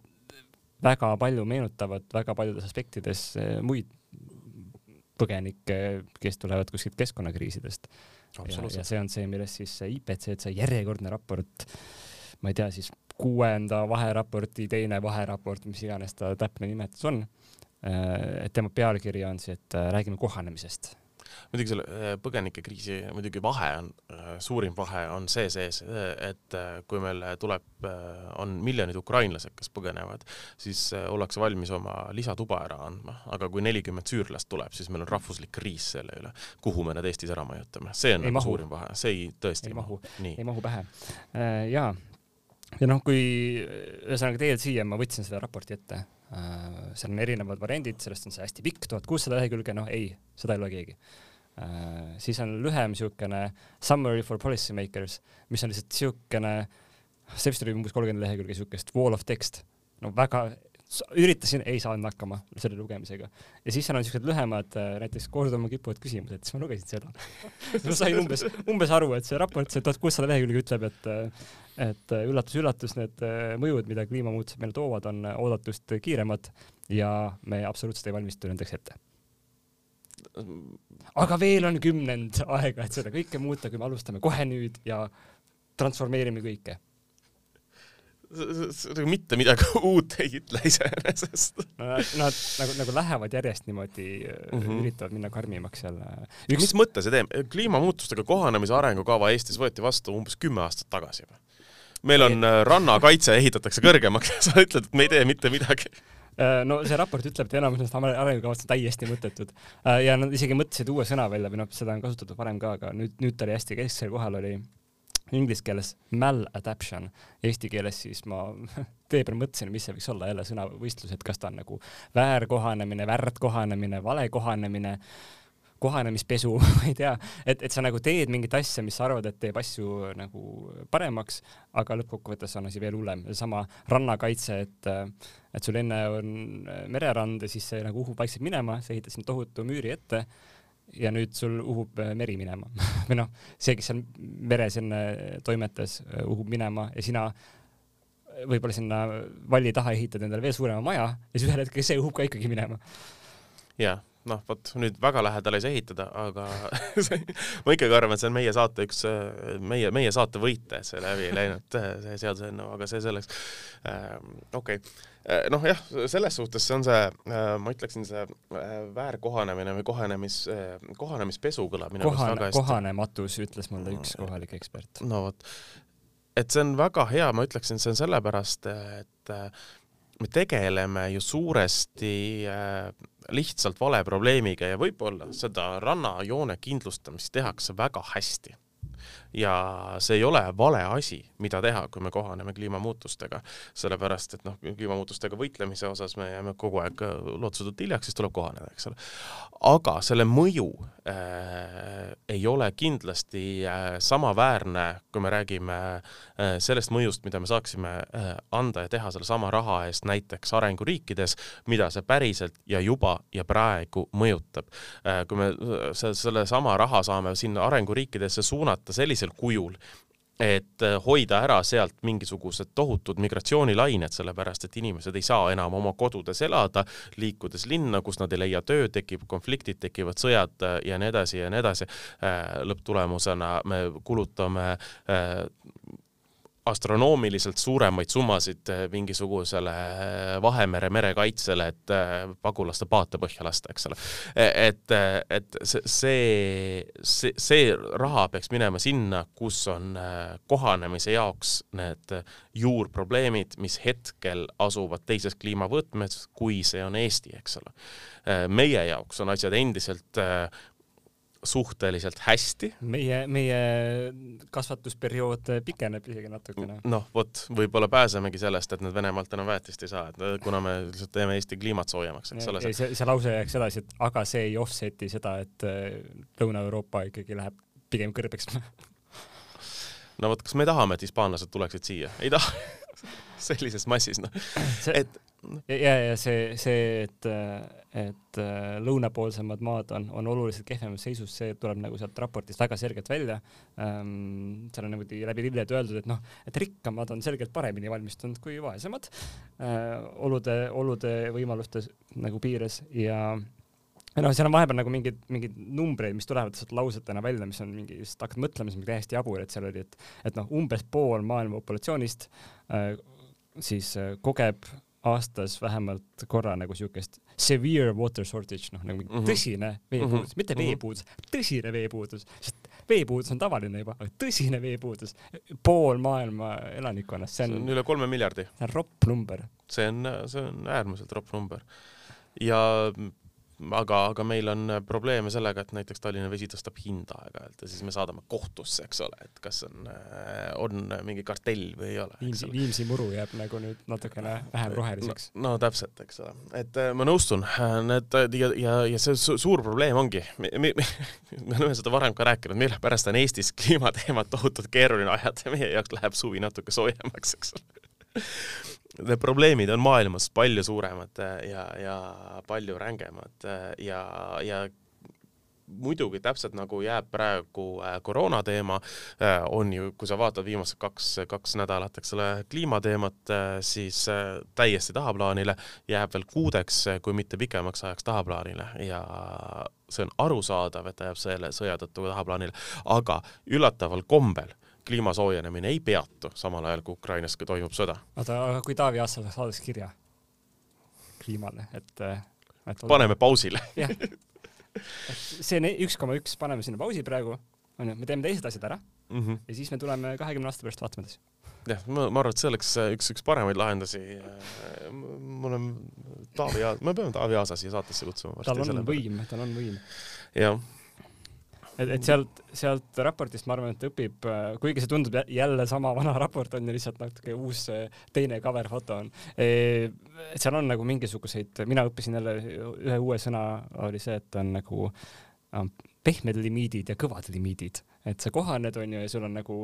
väga palju meenutavad väga paljudes aspektides eh, muid põgenikke, kes tulevad kuskilt keskkonnakriisidest. Ja, ja see on see, millest siis IPCC järjekordne raport, ma ei tea siis kuuenda vaheraporti teine vaheraport, mis iganes ta täpne nimetus on. Eh, et tema pealkiri on siis, et eh, räägime kohanemisest muidugi selle äh, põgenikekriisi muidugi vahe on, äh, suurim vahe on see sees, et äh, kui meil tuleb, on miljonid ukrainlased, kes põgenevad, siis ollakse valmis oma lisatuba ära andma, aga kui nelikümmend süürlast tuleb, siis meil on rahvuslik kriis selle üle, kuhu me nad Eestis ära majutame, see on nagu suurim vahe, see ei, tõesti ei mahu, ei mahu pähe. jaa, ja noh, kui ühesõnaga teie siia ma võtsin seda raporti ette Uh, seal on erinevad variandid, sellest on see hästi pikk, tuhat kuussada lehekülge, noh ei, seda ei loe keegi uh,. siis on lühem niisugune summary for policy makers, mis on lihtsalt niisugune, see vist oli umbes kolmkümmend lehekülge niisugust wall of text, no väga üritasin, ei saanud hakkama selle lugemisega. ja siis seal on niisugused lühemad, äh, näiteks korduma kippuvad küsimused, siis ma lugesin seda ma sain umbes, umbes aru, et see raport, see tuhat kuussada lehekülge ütleb, et et üllatus-üllatus, äh, need äh, mõjud, mida kliimamuutused meile toovad, on äh, oodatust kiiremad ja me absoluutselt ei valmistu nendeks ette. aga veel on kümnend aega, et seda kõike muuta, kui me alustame kohe nüüd ja transformeerime kõike nagu mitte midagi uut ei ütle iseenesest. no nad, nad nagu, nagu lähevad järjest niimoodi mm, -hmm. üritavad minna karmimaks jälle. Üks... mis mõte see teeb? kliimamuutustega kohanemise arengukava Eestis võeti vastu umbes kümme aastat tagasi või? meil on äh, rannakaitse, ehitatakse kõrgemaks ja sa ütled, et me ei tee mitte midagi äh, no see raport ütleb, et enamus nendest arengukavast on täiesti mõttetud ja nad isegi mõtlesid uue sõna välja või noh, seda on kasutatud varem ka, aga nüüd, nüüd ta oli hästi kesksel kohal, oli inglise keeles maladaption, eesti keeles siis ma tee peal mõtlesin, mis see võiks olla jälle sõnavõistlus, et kas ta on nagu väärkohanemine, värdkohanemine, valekohanemine kohanemispesu ma ei tea, et, et sa nagu teed mingit asja, mis sa arvad, et teeb asju nagu paremaks, aga lõppkokkuvõttes on asi veel hullem. seesama rannakaitse, et, et sul enne on mererand ja siis see nagu uhub vaikselt minema, sa ehitad sinna tohutu müüri ette ja nüüd sul uhub meri minema või noh, see, kes seal meres enne toimetas, uhub minema ja sina võib-olla sinna valli taha ehitad endale veel suurema maja ja siis ühel hetkel see uhub ka ikkagi minema. jah noh, vot nüüd väga lähedal ei saa ehitada, aga ma ikkagi arvan, et see on meie saate üks, meie, meie saate võite, see läbi ei läinud, see seaduseelnõu, aga see selleks. Ähm, okei okay., äh, noh jah, selles suhtes see on see, äh, ma ütleksin, see äh, väärkohanemine või kohanemis, kohanemispesu kõlab minu meelest väga hästi. kohanematus, ütles mulle üks kohalik ekspert. no vot, et see on väga hea, ma ütleksin, see on sellepärast, et me tegeleme ju suuresti äh, lihtsalt vale probleemiga ja võib-olla seda rannajoone kindlustamist tehakse väga hästi ja see ei ole vale asi, mida teha, kui me kohaneme kliimamuutustega, sellepärast et noh, kliimamuutustega võitlemise osas me jääme kogu aeg lootusetult hiljaks, siis tuleb kohaneda, eks ole. aga selle mõju äh, ei ole kindlasti äh, samaväärne, kui me räägime äh, sellest mõjust, mida me saaksime äh, anda ja teha sellesama raha eest näiteks arenguriikides, mida see päriselt ja juba ja praegu mõjutab äh,. kui me sellesama raha saame sinna arenguriikidesse suunata sellisel kujul, et äh, hoida ära sealt mingisugused tohutud migratsioonilained, sellepärast et inimesed ei saa enam oma kodudes elada, liikudes linna, kus nad ei leia tööd, tekib konfliktid, tekivad sõjad äh, ja nii edasi ja nii edasi. Äh, lõpptulemusena me kulutame astronoomiliselt suuremaid summasid eh, mingisugusele eh, Vahemere merekaitsele, et eh, pagulaste paate põhja lasta, eks ole. E, et, et see, see, see raha peaks minema sinna, kus on kohanemise jaoks need juurprobleemid, mis hetkel asuvad teises kliimavõtmes, kui see on Eesti, eks ole. meie jaoks on asjad endiselt suhteliselt hästi. meie, meie kasvatusperiood pikeneb isegi natukene. noh, vot, võib-olla pääsemegi sellest, et nad Venemaalt enam väetist ei saa, et kuna me lihtsalt teeme Eesti kliimat soojemaks, eks ole. see, see lause jääks edasi, et aga see ei offset'i seda, et äh, Lõuna-Euroopa ikkagi läheb pigem kõrbeks no vot, kas me tahame, et hispaanlased tuleksid siia? ei taha sellises massis, noh. et ja, ja see, see, et, et äh, lõunapoolsemad maad on, on oluliselt kehvemas seisus, see tuleb nagu sealt raportist väga selgelt välja ähm,. seal on niimoodi läbi lillede öeldud, et noh, et rikkamad on selgelt paremini valmistunud kui vaesemad äh, olude, olude võimaluste nagu piires ja noh, seal on vahepeal nagu mingeid, mingeid numbreid, mis tulevad lihtsalt lausetena välja, mis on mingi, just hakkad mõtlema, siis mingi täiesti jabur, et seal oli, et, et noh, umbes pool maailma populatsioonist äh, siis äh, kogeb aastas vähemalt korra nagu siukest severe water shortage, noh nagu mm -hmm. tõsine veepuudus mm, -hmm. mitte mhm. veepuudus, tõsine veepuudus, sest veepuudus on tavaline juba, aga tõsine veepuudus, pool maailma elanikkonnast, see on, see on üle kolme miljardi. see on ropp number. see on, see on äärmiselt ropp number. ja aga, aga meil on probleeme sellega, et näiteks Tallinna Vesi tõstab hinda aeg-ajalt ja siis me saadame kohtusse, eks ole, et kas on, on mingi kartell või ei ole. Viimsi, Viimsi muru jääb nagu nüüd natukene vähem roheliseks no,. no täpselt, eks ole, et äh, ma nõustun, need ja, ja, ja see suur probleem ongi, me, me, me oleme seda varem ka rääkinud, mille pärast on Eestis kliimateemat tohutult keeruline ajada ja meie jaoks läheb suvi natuke soojemaks, eks ole need probleemid on maailmas palju suuremad äh, ja, ja palju rängemad äh, ja, ja muidugi täpselt nagu jääb praegu äh, koroona teema, on ju, kui sa vaatad viimased kaks, kaks nädalat, eks ole, kliimateemat, siis täiesti tahaplaanile, jääb veel kuudeks, kui mitte pikemaks ajaks tahaplaanile. Ja see on arusaadav, et ta jääb selle sõja tõttu tahaplaanile, aga üllataval kombel kliima soojenemine ei peatu, samal ajal kui Ukrainas toimub sõda. oota, aga kui Taavi Aas saadaks kirja kliimale, et, et paneme pausile jah, see on üks koma üks, paneme sinna pausi praegu, onju, me teeme teised asjad ära mm -hmm. ja siis me tuleme kahekümne aasta pärast vaatame edasi jah, ma, ma arvan, et see oleks üks, üks paremaid lahendusi. mul on Taavi Aas, me peame Taavi Aasa siia saatesse kutsuma. tal on võim, tal on võim. jah et, et sealt, sealt raportist ma arvan, et õpib, äh, kuigi see tundub jälle sama vana raport on ja lihtsalt natuke uus teine cover foto on. et seal on nagu mingisuguseid, mina õppisin jälle ühe uue sõna oli see, et on nagu pehmed limiidid ja kõvad limiidid, et sa kohaned, onju, ja sul on nagu,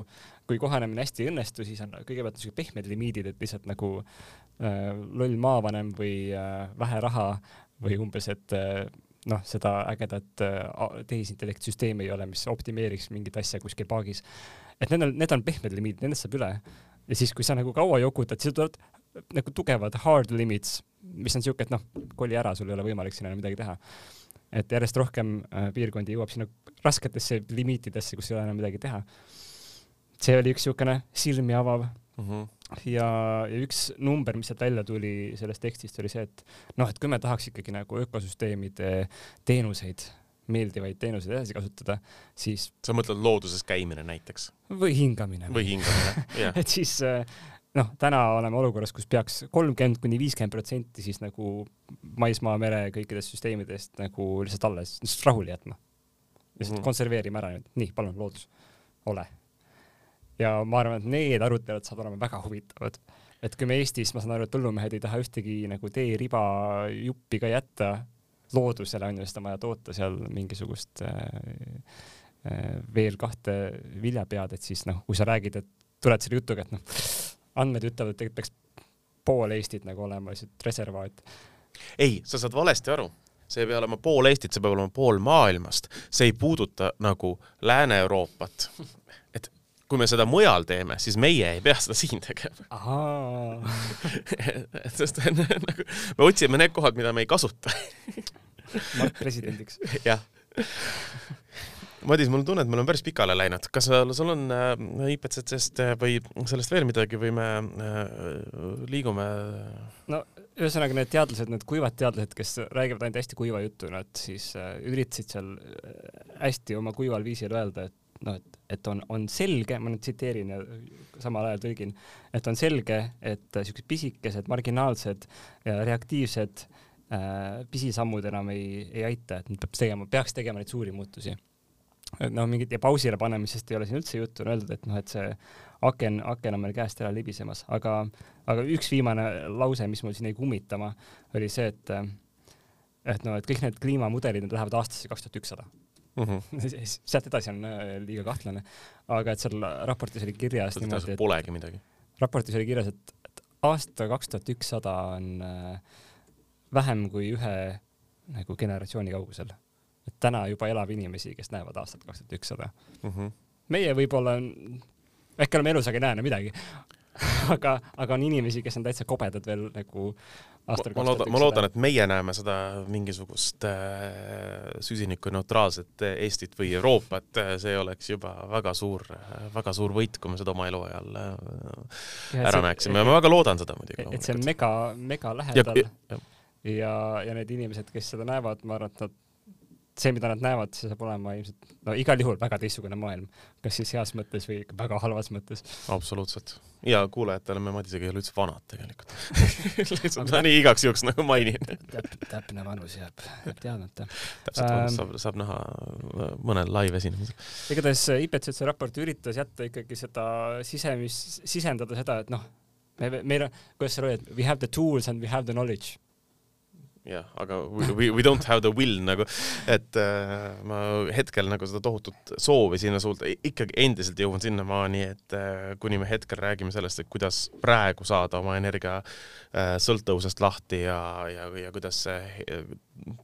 kui kohanemine hästi ei õnnestu, siis on kõigepealt niisugused pehmed limiidid, et lihtsalt nagu äh, loll maavanem või äh, vähe raha või umbes, et äh, noh, seda ägedat äh, tehisintellektsüsteemi ei ole, mis optimeeriks mingit asja kuskil paagis. et need on, need on pehmed limiidid, nendest saab üle. ja siis, kui sa nagu kaua jokutad, siis tulevad nagu tugevad hard limits, mis on siuke, et noh, koli ära, sul ei ole võimalik sinna midagi teha. et järjest rohkem äh, piirkondi jõuab sinna rasketesse limiitidesse, kus ei ole enam midagi teha. see oli üks siukene silmi avav mm. -hmm ja, ja üks number, mis sealt välja tuli sellest tekstist, oli see, et noh, et kui me tahaks ikkagi nagu ökosüsteemide teenuseid, meeldivaid teenuseid edasi kasutada, siis sa mõtled looduses käimine näiteks? või hingamine. või hingamine, jah et siis noh, täna oleme olukorras, kus peaks kolmkümmend kuni viiskümmend protsenti siis nagu maismaa, mere kõikidest süsteemidest nagu lihtsalt alles, lihtsalt rahule jätma. lihtsalt mm -hmm. konserveerime ära nüüd, nii, palun, loodus, ole ja ma arvan, et need arutelud saavad olema väga huvitavad. et kui me Eestis, ma saan aru, et põllumehed ei taha ühtegi nagu teeriba juppi ka jätta loodusele on ju, sest on vaja toota seal mingisugust äh, äh, veel kahte viljapead, et siis noh, kui sa räägid, et tuled selle jutuga, et noh, andmed ütlevad, et tegelikult peaks pool Eestit nagu olema lihtsalt reservaat. ei, sa saad valesti aru see ei pea olema pool Eestit, see peab olema pool maailmast, see ei puuduta nagu Lääne-Euroopat kui me seda mujal teeme, siis meie ei pea seda siin tegema. sest nagu me otsime need kohad, mida me ei kasuta Mart presidendiks. jah. Madis, mul on tunne, et me oleme päris pikale läinud. kas sul on äh, IPCC-st või sellest veel midagi või me äh, liigume? no ühesõnaga need teadlased, need kuivad teadlased, kes räägivad ainult hästi kuiva juttu, nad siis äh, üritasid seal äh, hästi oma kuival viisil öelda, et noh, et, et on, on selge, ma nüüd tsiteerin ja samal ajal tõlgin, et on selge, et siuksed pisikesed, marginaalsed ja reaktiivsed äh, pisisammud enam ei, ei aita, et peab tegema, peaks tegema neid suuri muutusi. et noh, mingit ja pausile panemisest ei ole siin üldse juttu, on öeldud, et noh, et see aken, aken on meil käest ära libisemas, aga, aga üks viimane lause, mis mul siin jäi kummitama, oli see, et et noh, et kõik need kliimamudelid, need lähevad aastasse kaks tuhat ükssada mm. -hmm. sealt edasi on äh, liiga kahtlane. aga et seal raportis oli kirjas niimoodi, et polegi midagi. raportis oli kirjas, et, et aasta kaks tuhat ükssada on äh, vähem kui ühe nagu generatsiooni kaugusel. et täna juba elab inimesi, kes näevad aastat kaks tuhat ükssada. Mhm. meie võib-olla, äkki oleme elus, aga ei näe enam midagi aga, aga on inimesi, kes on täitsa kobedad veel nagu aastal ma loodan, ma loodan, et meie näeme seda mingisugust äh, süsinikuneutraalset Eestit või Euroopat, see oleks juba väga suur, väga suur võit, kui me seda oma eluajal äh, ära näeksime. ja ma väga loodan seda muidugi. et see on mega, mega lähedal. ja, ja, ja, ja need inimesed, kes seda näevad, ma arvan, et nad see, mida nad näevad, see saab olema ilmselt, no igal juhul väga teistsugune maailm, kas siis heas mõttes või väga halvas mõttes. absoluutselt. ja kuulajatele me Madisega ei ole üldse vanad tegelikult lihtsalt ma nii igaks juhuks nagu mainin täp-, täpne vanus jääb, jääb teadmata. täpselt vanus ähm, saab, saab näha äh, mõnel live esinemisel. igatahes IPCC raport üritas jätta ikkagi seda sisemist, sisendada seda, et noh, me, meil on, kuidas seal oli, et we have the tools and we have the knowledge jah, aga we, we don't have the will nagu, et äh, ma hetkel nagu seda tohutut soovi sinna suunda ikkagi endiselt jõuan sinnamaani, et äh, kuni me hetkel räägime sellest, et kuidas praegu saada oma energia äh, sõltuvusest lahti ja, ja, ja kuidas äh,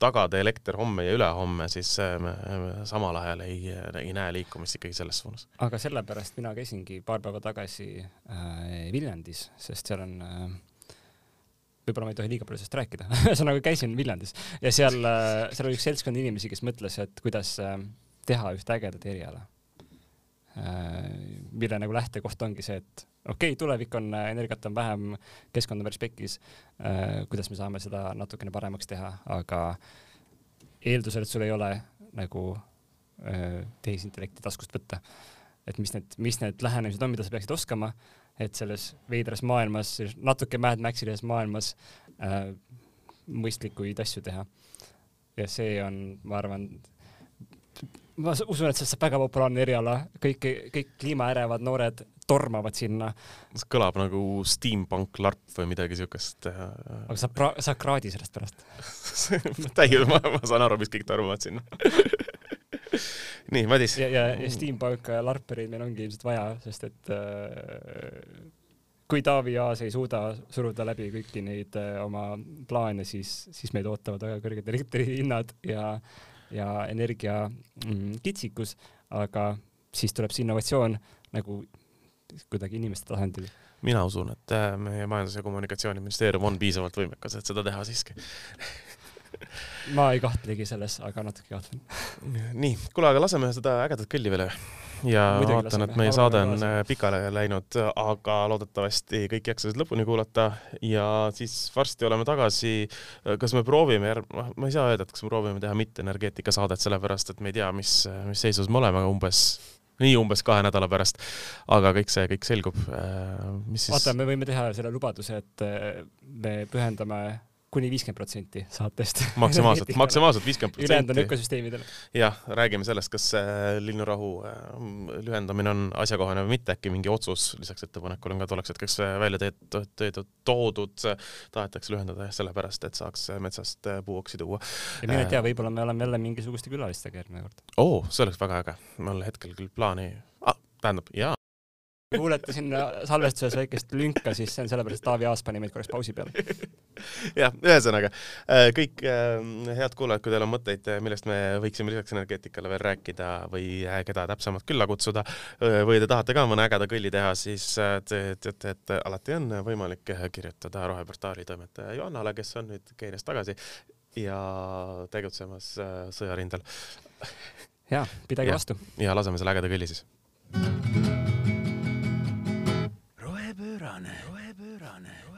tagada elekter homme ja ülehomme, siis äh, me, me samal ajal ei, ei näe liikumist ikkagi selles suunas. aga sellepärast mina käisingi paar päeva tagasi äh, Viljandis, sest seal on äh, võib-olla ma ei tohi liiga palju sellest rääkida ühesõnaga käisin Viljandis ja seal, äh, seal oli üks seltskond inimesi, kes mõtles, et kuidas äh, teha ühte ägedat eriala. Äh, mille nagu lähtekoht ongi see, et okei okay,, tulevik on, energiat on vähem, keskkond on päris pekkis. kuidas me saame seda natukene paremaks teha, aga eeldusel, et sul ei ole nagu tehisintellekti taskust võtta. et mis need, mis need lähenemised on, mida sa peaksid oskama et selles veidras maailmas, natuke Mad Maxilises maailmas äh, mõistlikuid asju teha. ja see on, ma arvan, ma usun, et sellest saab väga populaarne eriala, kõik, kõik kliimaärevad noored tormavad sinna. see kõlab nagu steampunk larp või midagi siukest. Äh, aga saab pra-, saad kraadi sellest pärast täiesti, ma, saan aru, miks kõik tormavad sinna nii, Madis. ja, ja, ja steampunk larpereid meil ongi ilmselt vaja, sest et äh, kui Taavi Aas ei suuda suruda läbi kõiki neid äh, oma plaane, siis, siis meid ootavad väga kõrged elektrihinnad ja, ja energia mm, kitsikus, aga siis tuleb see innovatsioon nagu kuidagi inimeste tasandil. Mina usun, et äh, meie Majandus- ja Kommunikatsiooniministeerium on piisavalt võimekas, et seda teha siiski ma ei kahtlegi selles, aga natuke kahtlen. nii, kuule, aga laseme seda ägedat kõlli veel ja Muidugi vaatan, et meie saade on pikale läinud, aga loodetavasti kõik jaksasid lõpuni kuulata ja siis varsti oleme tagasi. kas me proovime, ma ei saa öelda, et kas me proovime teha mitte energeetika saadet, sellepärast et me ei tea, mis, mis seisus me oleme umbes nii umbes kahe nädala pärast. aga kõik see, kõik selgub. Äh, mis siis? vaata, me võime teha selle lubaduse, et äh, me pühendame kuni viiskümmend protsenti saatest. maksimaalselt, maksimaalselt viiskümmend protsenti. ülejäänud on ökosüsteemidel. jah, räägime sellest, kas linnurahu äh, lühendamine on asjakohane või mitte, äkki mingi otsus lisaks ettepanekule on ka tuleks hetkeks välja teed, toodud, tahetakse lühendada jah, sellepärast, et saaks metsast äh, puuoksi tuua. ja mine tea, võib-olla me oleme jälle mingisuguste külalistega järgmine kord. oo, see oleks väga äge. mul hetkel küll plaani ah,, tähendab, jaa, kuulete siin salvestuses väikest lünka, siis see on sellepärast, et Taavi Aas pani meid korraks pausi peale. jah, ühesõnaga äh, kõik äh, head kuulajad, kui teil on mõtteid, millest me võiksime lisaks energeetikale veel rääkida või keda täpsemalt külla kutsuda või te tahate ka mõne ägeda kõlli teha, siis te teate, et alati on võimalik kirjutada Roheportaali toimetaja Johannale, kes on nüüd Keeniast tagasi ja tegutsemas sõjarindel ja pidage ja. vastu. ja laseme selle ägeda kõlli siis rohepöörane, rohepöörane.